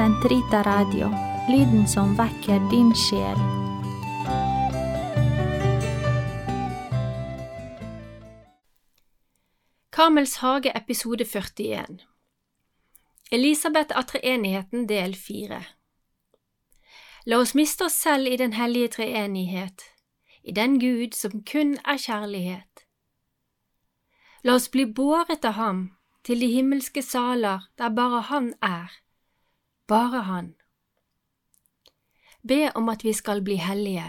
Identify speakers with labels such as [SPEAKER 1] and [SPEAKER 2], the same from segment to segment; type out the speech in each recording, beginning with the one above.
[SPEAKER 1] Sentrita Radio, lyden som vekker din sjel.
[SPEAKER 2] Karmels hage episode 41 Elisabeth av treenigheten del 4 La oss miste oss selv i den hellige treenighet, i den Gud som kun er kjærlighet. La oss bli båret av ham til de himmelske saler der bare Han er, bare Han. Be om at vi skal bli hellige,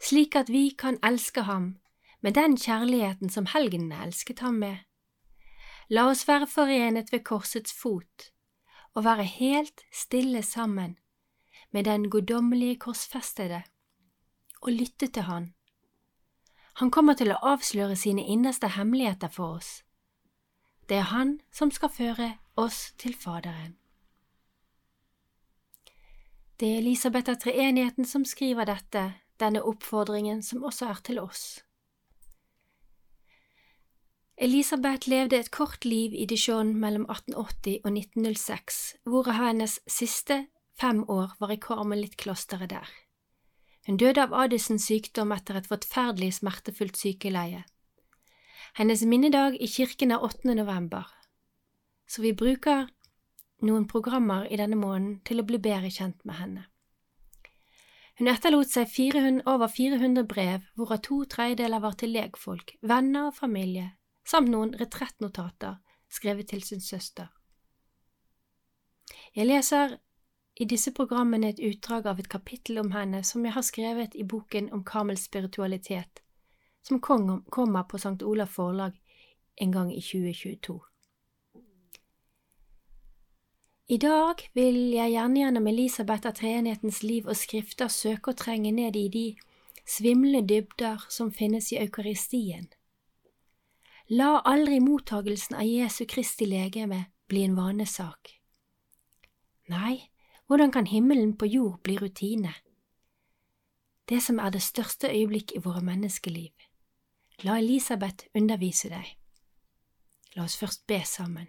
[SPEAKER 2] slik at vi kan elske ham med den kjærligheten som helgenene elsket ham med. La oss være forenet ved korsets fot og være helt stille sammen med den guddommelige korsfestede og lytte til Han. Han kommer til å avsløre sine innerste hemmeligheter for oss. Det er Han som skal føre oss til Faderen. Det er Elisabeth av treenigheten som skriver dette, denne oppfordringen som også er til oss. Elisabeth levde et kort liv i Dijon mellom 1880 og 1906, hvor hennes siste fem år var i Karmelittklosteret der. Hun døde av Addisons sykdom etter et forferdelig smertefullt sykeleie. Hennes minnedag i kirken er 8. november, så vi bruker noen programmer i denne måneden til å bli bedre kjent med henne. Hun etterlot seg 400, over 400 brev, hvorav to tredjedeler var til legfolk, venner og familie, samt noen retrettnotater skrevet til sin søster. Jeg leser i disse programmene et utdrag av et kapittel om henne som jeg har skrevet i boken om Karmels spiritualitet, som kommer på St. Olav forlag en gang i 2022. I dag vil jeg gjerne gjennom Elisabeth av treenighetens liv og skrifter søke å trenge ned i de svimlende dybder som finnes i eukaristien. La aldri mottagelsen av Jesu Kristi legeme bli en vanesak. Nei, hvordan kan himmelen på jord bli rutine? Det som er det største øyeblikk i våre menneskeliv. La Elisabeth undervise deg. La oss først be sammen.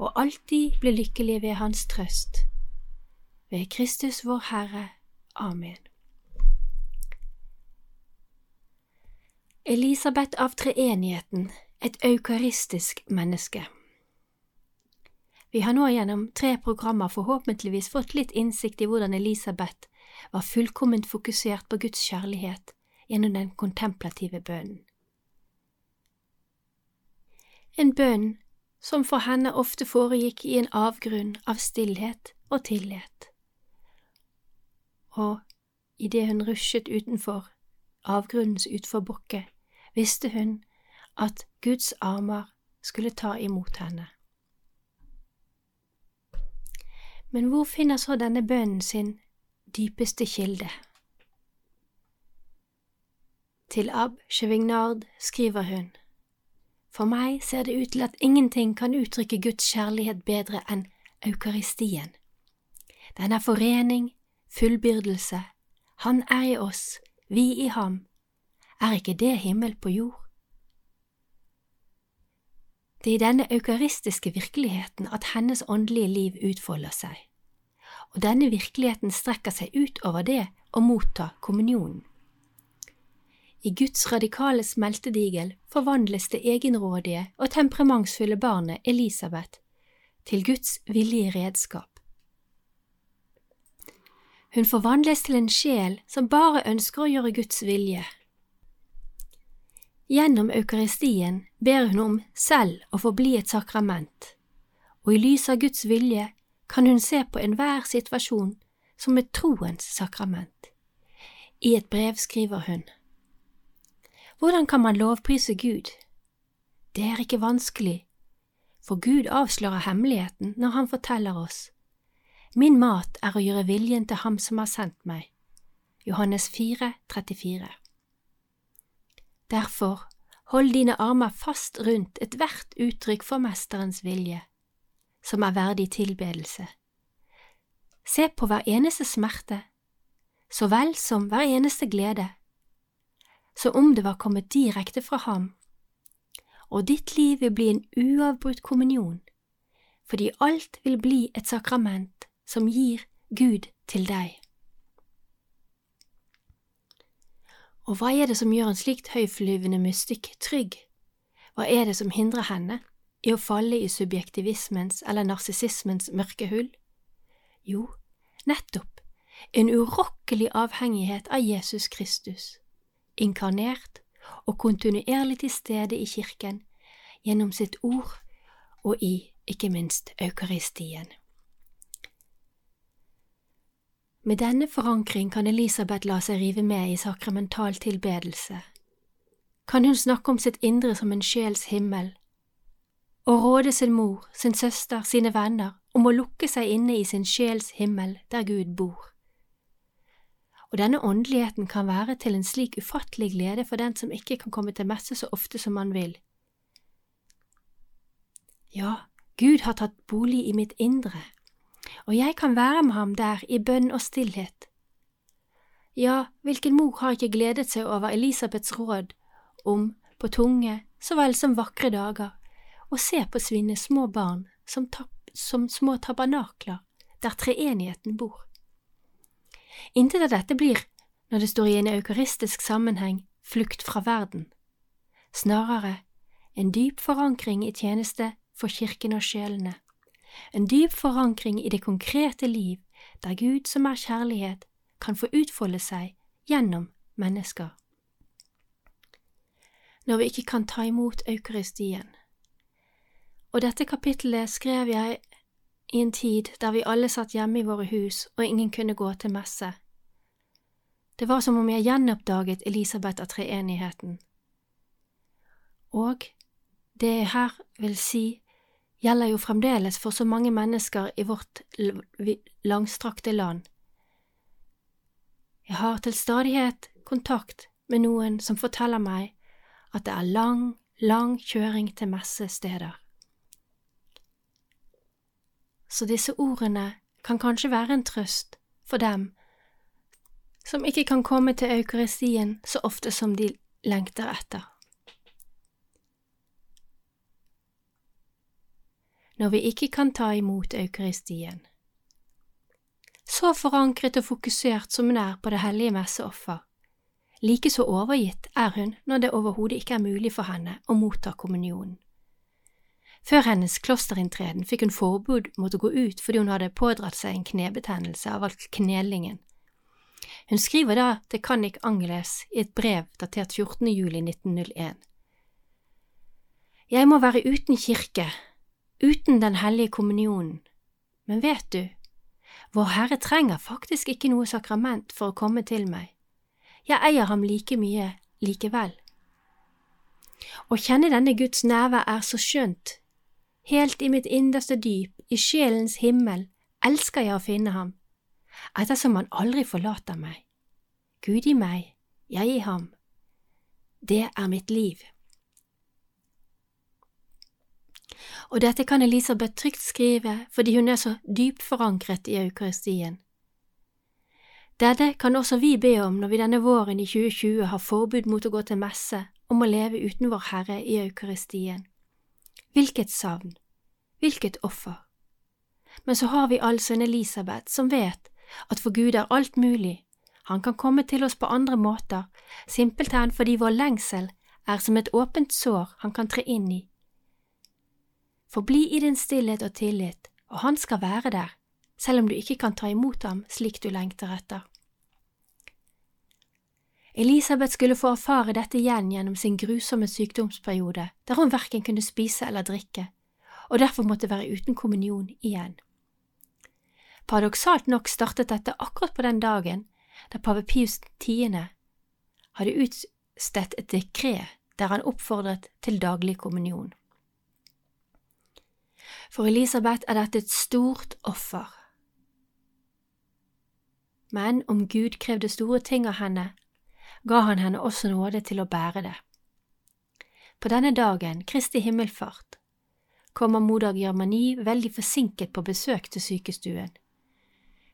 [SPEAKER 2] og alltid bli lykkelig ved Hans trøst. Ved Kristus vår Herre. Amen. Elisabeth av treenigheten, et eukaristisk menneske. Vi har nå gjennom tre programmer forhåpentligvis fått litt innsikt i hvordan Elisabeth var fullkomment fokusert på Guds kjærlighet gjennom den kontemplative bønnen. En bønn som for henne ofte foregikk i en avgrunn av stillhet og tillit. Og idet hun rusjet utenfor avgrunnens utforbakke, visste hun at Guds armer skulle ta imot henne. Men hvor finner så denne bønnen sin dypeste kilde? Til Ab Chevignard skriver hun, For meg ser det ut til at ingenting kan uttrykke Guds kjærlighet bedre enn eukaristien. Den er forening, fullbyrdelse, Han er i oss, vi i ham. Er ikke det himmel på jord? Det er i denne eukaristiske virkeligheten at hennes åndelige liv utfolder seg, og denne virkeligheten strekker seg ut over det å motta kommunionen. I Guds radikale smeltedigel forvandles det egenrådige og temperamentsfulle barnet Elisabeth til Guds villige redskap. Hun forvandles til en sjel som bare ønsker å gjøre Guds vilje Gjennom eukaristien ber hun om selv å forbli et sakrament, og i lys av Guds vilje kan hun se på enhver situasjon som et troens sakrament. I et brev skriver hun, Hvordan kan man lovprise Gud? Det er ikke vanskelig, for Gud avslører hemmeligheten når Han forteller oss, Min mat er å gjøre viljen til Ham som har sendt meg. Johannes 4, 34 Derfor, hold dine armer fast rundt ethvert uttrykk for Mesterens vilje, som er verdig tilbedelse. Se på hver eneste smerte, så vel som hver eneste glede, som om det var kommet direkte fra ham, og ditt liv vil bli en uavbrutt kommunion, fordi alt vil bli et sakrament som gir Gud til deg. Og hva er det som gjør en slikt høyflyvende mystikk trygg? Hva er det som hindrer henne i å falle i subjektivismens eller narsissismens mørke hull? Jo, nettopp en urokkelig avhengighet av Jesus Kristus, inkarnert og kontinuerlig til stede i kirken gjennom sitt ord og i, ikke minst, eukaristien. Med denne forankring kan Elisabeth la seg rive med i sakramental tilbedelse. Kan hun snakke om sitt indre som en sjels himmel, og råde sin mor, sin søster, sine venner om å lukke seg inne i sin sjels himmel der Gud bor. Og denne åndeligheten kan være til en slik ufattelig glede for den som ikke kan komme til messe så ofte som han vil. Ja, Gud har tatt bolig i mitt indre, og jeg kan være med ham der i bønn og stillhet. Ja, hvilken mor har ikke gledet seg over Elisabeths råd om, på tunge så vel som vakre dager, å se på sine små barn som, som små tabernakler der treenigheten bor. Intet det dette blir, når det står i en eukaristisk sammenheng, flukt fra verden. Snarere en dyp forankring i tjeneste for kirken og sjelene en dyp forankring i det konkrete liv, der Gud som er kjærlighet, kan få utfolde seg gjennom mennesker. Når vi ikke kan ta imot Eukaristien. Og dette kapittelet skrev jeg i en tid der vi alle satt hjemme i våre hus og ingen kunne gå til messe. Det var som om jeg gjenoppdaget Elisabeth av treenigheten. Og det jeg her vil si, gjelder jo fremdeles for så mange mennesker i vårt langstrakte land. Jeg har til stadighet kontakt med noen som forteller meg at det er lang, lang kjøring til messesteder. Så disse ordene kan kanskje være en trøst for dem som ikke kan komme til eukaristien så ofte som de lengter etter. når vi ikke kan ta imot Eukaristien. Så forankret og fokusert som hun er på det hellige messeoffer, like så overgitt er hun når det overhodet ikke er mulig for henne å motta kommunionen. Før hennes klosterinntreden fikk hun forbud mot å gå ut fordi hun hadde pådratt seg en knebetennelse av knelingen. Hun skriver da til Kannik Angeles i et brev datert 14. juli 1901. Jeg må være uten kirke uten Den hellige kommunionen. Men vet du, Vår Herre trenger faktisk ikke noe sakrament for å komme til meg. Jeg eier ham like mye likevel. Å kjenne denne Guds nærvær er så skjønt. Helt i mitt innerste dyp, i sjelens himmel, elsker jeg å finne ham, ettersom han aldri forlater meg. Gud i meg, jeg i ham. Det er mitt liv. og dette kan Elisabeth trygt skrive fordi hun er så dypt forankret i eukaristien. Dette kan også vi be om når vi denne våren i 2020 har forbud mot å gå til messe om å leve uten Vår Herre i eukaristien. Hvilket savn, hvilket offer. Men så har vi altså en Elisabeth som vet at for Gud er alt mulig, han kan komme til oss på andre måter, simpelthen fordi vår lengsel er som et åpent sår han kan tre inn i Forbli i din stillhet og tillit, og han skal være der, selv om du ikke kan ta imot ham slik du lengter etter. Elisabeth skulle få erfare dette igjen gjennom sin grusomme sykdomsperiode, der hun verken kunne spise eller drikke, og derfor måtte være uten kommunion igjen. Paradoksalt nok startet dette akkurat på den dagen da pave Pius 10. hadde utstedt et dekret der han oppfordret til daglig kommunion. For Elisabeth er dette et stort offer. men om Gud krevde store ting av henne, ga han henne også nåde til å bære det. På denne dagen, Kristi himmelfart, kommer moder Germani veldig forsinket på besøk til sykestuen.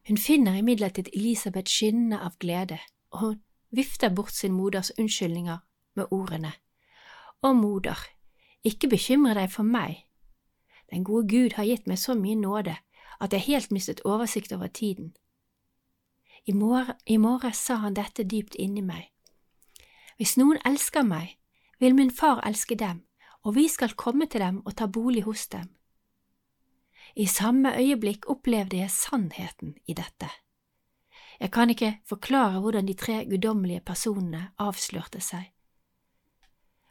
[SPEAKER 2] Hun finner imidlertid Elisabeth skinnende av glede, og hun vifter bort sin moders unnskyldninger med ordene Å, moder, ikke bekymre deg for meg. Den gode Gud har gitt meg så mye nåde at jeg helt mistet oversikt over tiden. I, mor I morges sa han dette dypt inni meg. Hvis noen elsker meg, vil min far elske dem, og vi skal komme til dem og ta bolig hos dem. I samme øyeblikk opplevde jeg sannheten i dette. Jeg kan ikke forklare hvordan de tre guddommelige personene avslørte seg,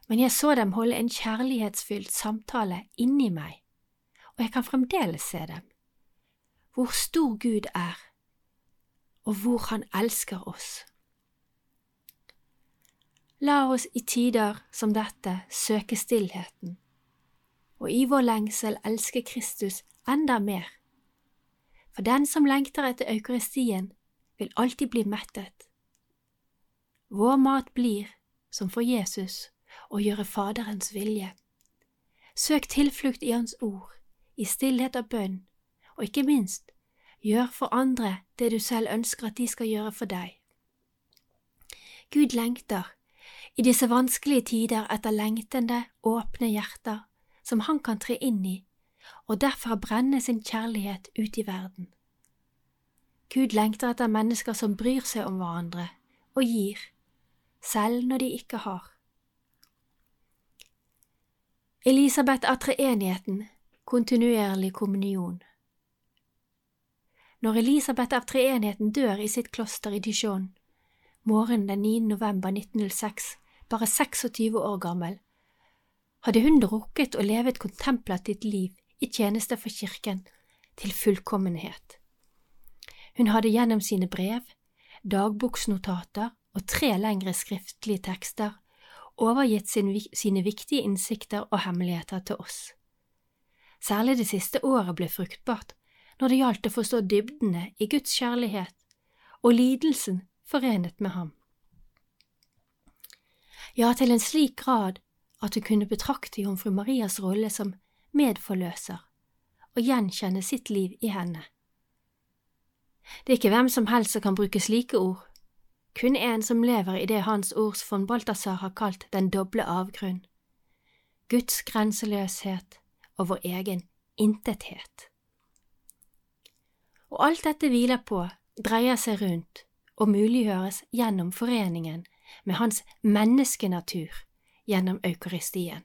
[SPEAKER 2] men jeg så dem holde en kjærlighetsfylt samtale inni meg, og jeg kan fremdeles se dem. Hvor stor Gud er, og hvor Han elsker oss. La oss i tider som dette søke stillheten, og i vår lengsel elske Kristus enda mer. For den som lengter etter eukaristien, vil alltid bli mettet. Vår mat blir, som for Jesus, å gjøre Faderens vilje. Søk tilflukt i Hans ord, i stillhet og bønn, og ikke minst, gjør for andre det du selv ønsker at de skal gjøre for deg. Gud lengter, i disse vanskelige tider, etter lengtende, åpne hjerter som han kan tre inn i, og derfor brenne sin kjærlighet ut i verden. Gud lengter etter mennesker som bryr seg om hverandre og gir, selv når de ikke har. Elisabeth av treenigheten, kontinuerlig kommunion. Når Elisabeth av treenigheten dør i sitt kloster i Dijon, morgenen den 9. november 1906, bare 26 år gammel, hadde hun rukket å leve et kontemplativt liv i tjeneste for kirken til fullkommenhet. Hun hadde gjennom sine brev, dagboksnotater og tre lengre skriftlige tekster overgitt sine viktige innsikter og hemmeligheter til oss. Særlig det siste året ble fruktbart når det gjaldt å forstå dybdene i Guds kjærlighet og lidelsen forenet med ham. Ja, til en slik grad at hun kunne betrakte jomfru Marias rolle som medforløser og gjenkjenne sitt liv i henne. Det er ikke hvem som helst som kan bruke slike ord, kun en som lever i det Hans ords von Balthazar har kalt den doble avgrunn, Guds grenseløshet og vår egen intethet. Og alt dette hviler på, dreier seg rundt og muliggjøres gjennom foreningen med hans menneskenatur gjennom eukaristien.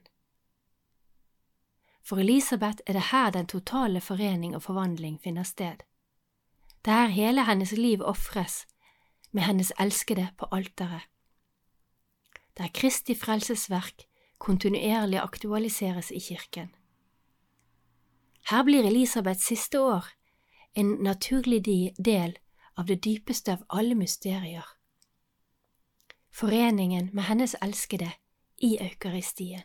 [SPEAKER 2] For Elisabeth er det her den totale forening og forvandling finner sted der hele hennes liv ofres med hennes elskede på alteret, der Kristi frelsesverk kontinuerlig aktualiseres i kirken. Her blir Elisabeths siste år en naturlig del av det dypeste av alle mysterier, foreningen med hennes elskede i eukaristien.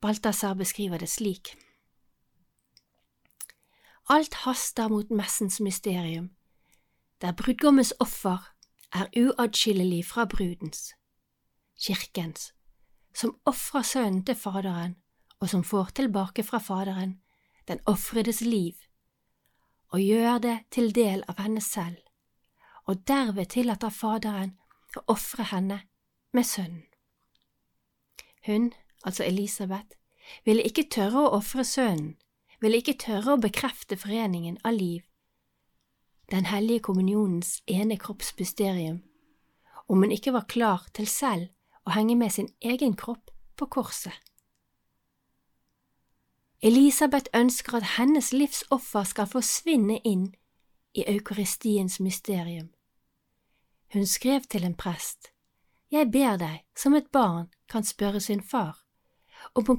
[SPEAKER 2] Balthazar beskriver det slik. Alt haster mot messens mysterium, der brudgommens offer er uatskillelig fra brudens, kirkens, som ofrer sønnen til Faderen, og som får tilbake fra Faderen den ofredes liv, og gjør det til del av henne selv, og derved tillater Faderen å ofre henne med sønnen. Hun, altså Elisabeth, ville ikke tørre å ofre sønnen ville ikke tørre å bekrefte foreningen av liv, Den hellige kommunionens ene kroppsbysterium, om hun ikke var klar til selv å henge med sin egen kropp på korset. Elisabeth ønsker at hennes livsoffer skal forsvinne inn i eukaristiens mysterium. Hun skrev til en prest, Jeg ber deg, som et barn kan spørre sin far, om å,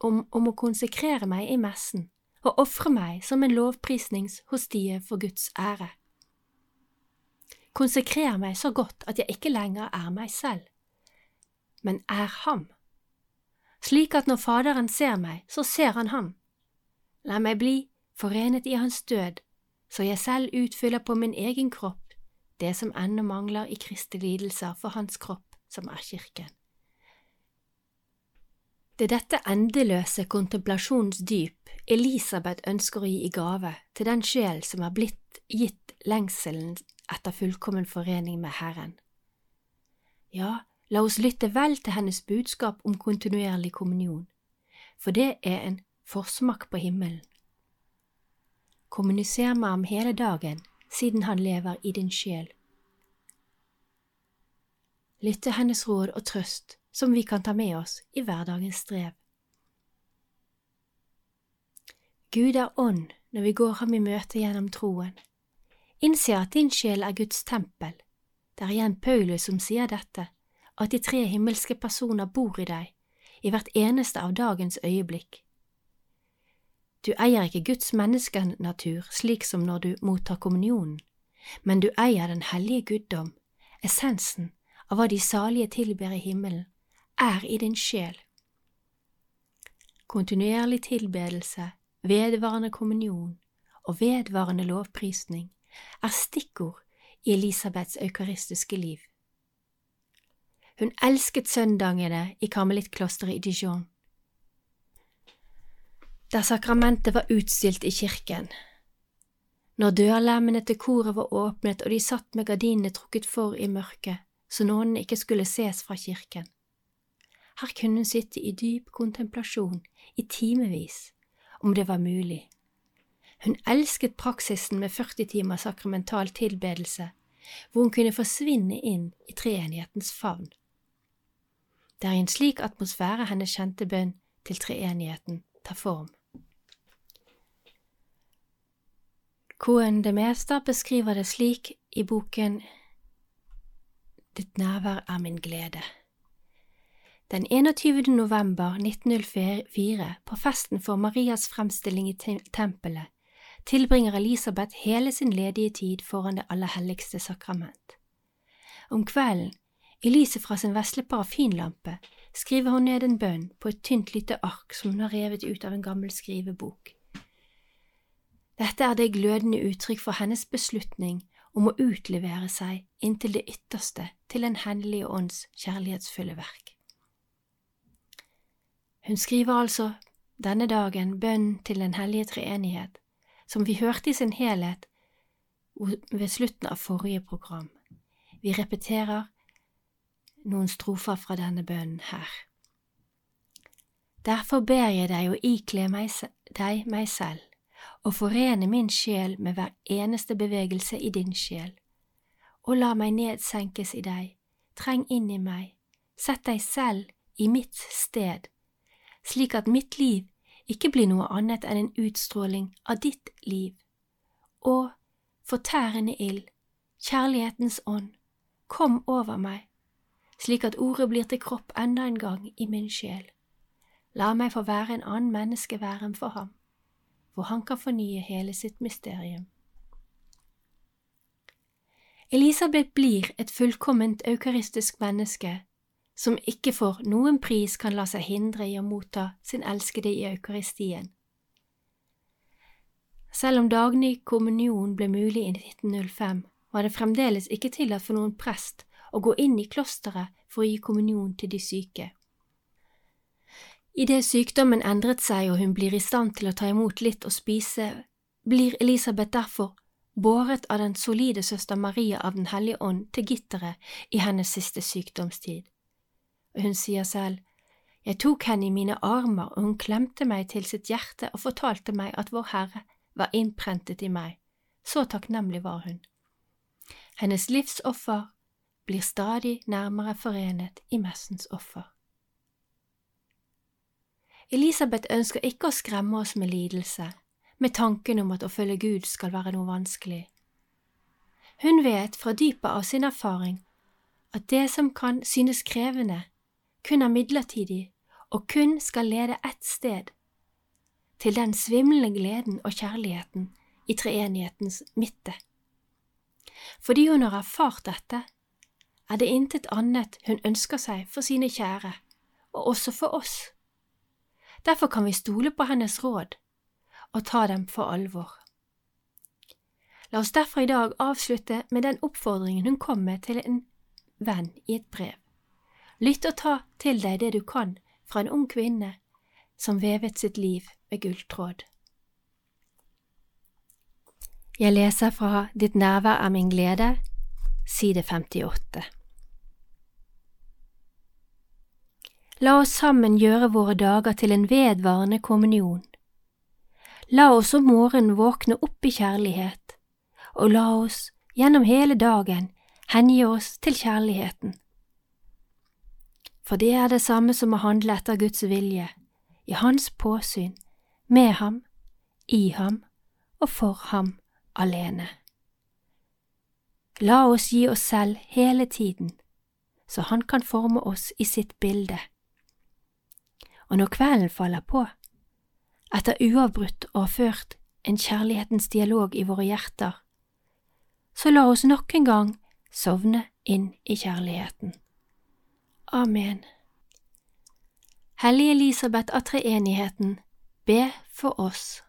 [SPEAKER 2] om, om å konsekrere meg i messen og ofre meg som en lovprisningshostie for Guds ære. Konsekrer meg så godt at jeg ikke lenger er meg selv, men er ham, slik at når Faderen ser meg, så ser han ham. La meg bli forenet i hans død, så jeg selv utfyller på min egen kropp det som ennå mangler i Kristi lidelser for hans kropp, som er kirken. Det er dette endeløse kontemplasjonsdyp Elisabeth ønsker å gi i gave til den sjel som er blitt gitt lengselen etter fullkommen forening med Herren. Ja, la oss lytte vel til hennes budskap om kontinuerlig kommunion, for det er en forsmak på himmelen. Kommuniser med ham hele dagen siden han lever i din sjel. Lytt til hennes råd og trøst som vi kan ta med oss i hverdagens strev. Gud er ånd når vi går ham i møte gjennom troen. Innse at din sjel er Guds tempel. Det er igjen Paulus som sier dette, at de tre himmelske personer bor i deg, i hvert eneste av dagens øyeblikk. Du eier ikke Guds menneskenatur slik som når du mottar kommunionen, men du eier den hellige guddom, essensen av hva de salige tilber i himmelen, er i din sjel. Kontinuerlig tilbedelse, vedvarende kommunion og vedvarende lovprisning er stikkord i Elisabeths eukaristiske liv. Hun elsket søndagene i karmelittklosteret i Dijon der sakramentet var utstilt i kirken. Når dørlemmene til koret var åpnet og de satt med gardinene trukket for i mørket, så nonnen ikke skulle ses fra kirken. Her kunne hun sitte i dyp kontemplasjon i timevis, om det var mulig. Hun elsket praksisen med 40 timer sakramental tilbedelse, hvor hun kunne forsvinne inn i treenighetens favn. Det er i en slik atmosfære hennes kjente bønn til treenigheten tar form. Cohen de Mester beskriver det slik i boken Ditt nærvær er min glede. Den 21. november 1904, på festen for Marias fremstilling i tempelet, tilbringer Elisabeth hele sin ledige tid foran det aller helligste sakrament. Om kvelden, i lyset fra sin vesle parafinlampe, skriver hun ned en bønn på et tynt lite ark som hun har revet ut av en gammel skrivebok. Dette er det glødende uttrykk for hennes beslutning om å utlevere seg inntil det ytterste til Den hendelig ånds kjærlighetsfulle verk. Hun skriver altså denne dagen bønn til Den hellige treenighet, som vi hørte i sin helhet ved slutten av forrige program. Vi repeterer noen strofer fra denne bønnen her. Derfor ber jeg deg å ikle meg, deg meg selv, og forene min sjel med hver eneste bevegelse i din sjel, og la meg nedsenkes i deg, treng inn i meg, sett deg selv i mitt sted, slik at mitt liv ikke blir noe annet enn en utstråling av ditt liv, og fortærende ild, kjærlighetens ånd, kom over meg slik at ordet blir til kropp enda en gang i min sjel. La meg få være en annen menneskeværen for ham, hvor han kan fornye hele sitt mysterium. Elisabeth blir et fullkomment eukaristisk menneske som ikke for noen pris kan la seg hindre i å motta sin elskede i eukaristien. Selv om daglig kommunion ble mulig i 1905, var det fremdeles ikke tillatt for noen prest å gå inn i klosteret for å gi kommunion til de syke. Idet sykdommen endret seg og hun blir i stand til å ta imot litt og spise, blir Elisabeth derfor båret av den solide søster Maria av Den hellige ånd til gitteret i hennes siste sykdomstid. Hun sier selv, jeg tok henne i mine armer, og hun klemte meg til sitt hjerte og fortalte meg at Vår Herre var innprentet i meg, så takknemlig var hun. Hennes livsoffer blir stadig nærmere forenet i messens offer. Elisabeth ønsker ikke å skremme oss med lidelse, med tanken om at å følge Gud skal være noe vanskelig. Hun vet fra dypet av sin erfaring at det som kan synes krevende, kun er midlertidig og kun skal lede ett sted, til den svimlende gleden og kjærligheten i treenighetens midte. Fordi hun har erfart dette, er det intet annet hun ønsker seg for sine kjære, og også for oss. Derfor kan vi stole på hennes råd og ta dem for alvor. La oss derfor i dag avslutte med den oppfordringen hun kom med til en venn i et brev. Lytt og ta til deg det du kan fra en ung kvinne som vevet sitt liv med gulltråd. Jeg leser fra Ditt nærvær er min glede, side 58. La oss sammen gjøre våre dager til en vedvarende kommunion. La oss om morgenen våkne opp i kjærlighet, og la oss gjennom hele dagen hengi oss til kjærligheten. For det er det samme som å handle etter Guds vilje, i Hans påsyn, med ham, i ham og for ham alene. La oss gi oss selv hele tiden, så Han kan forme oss i sitt bilde. Og når kvelden faller på, etter uavbrutt å ha ført en kjærlighetens dialog i våre hjerter, så la oss nok en gang sovne inn i kjærligheten. Amen. Hellige Elisabeth av treenigheten, be for oss.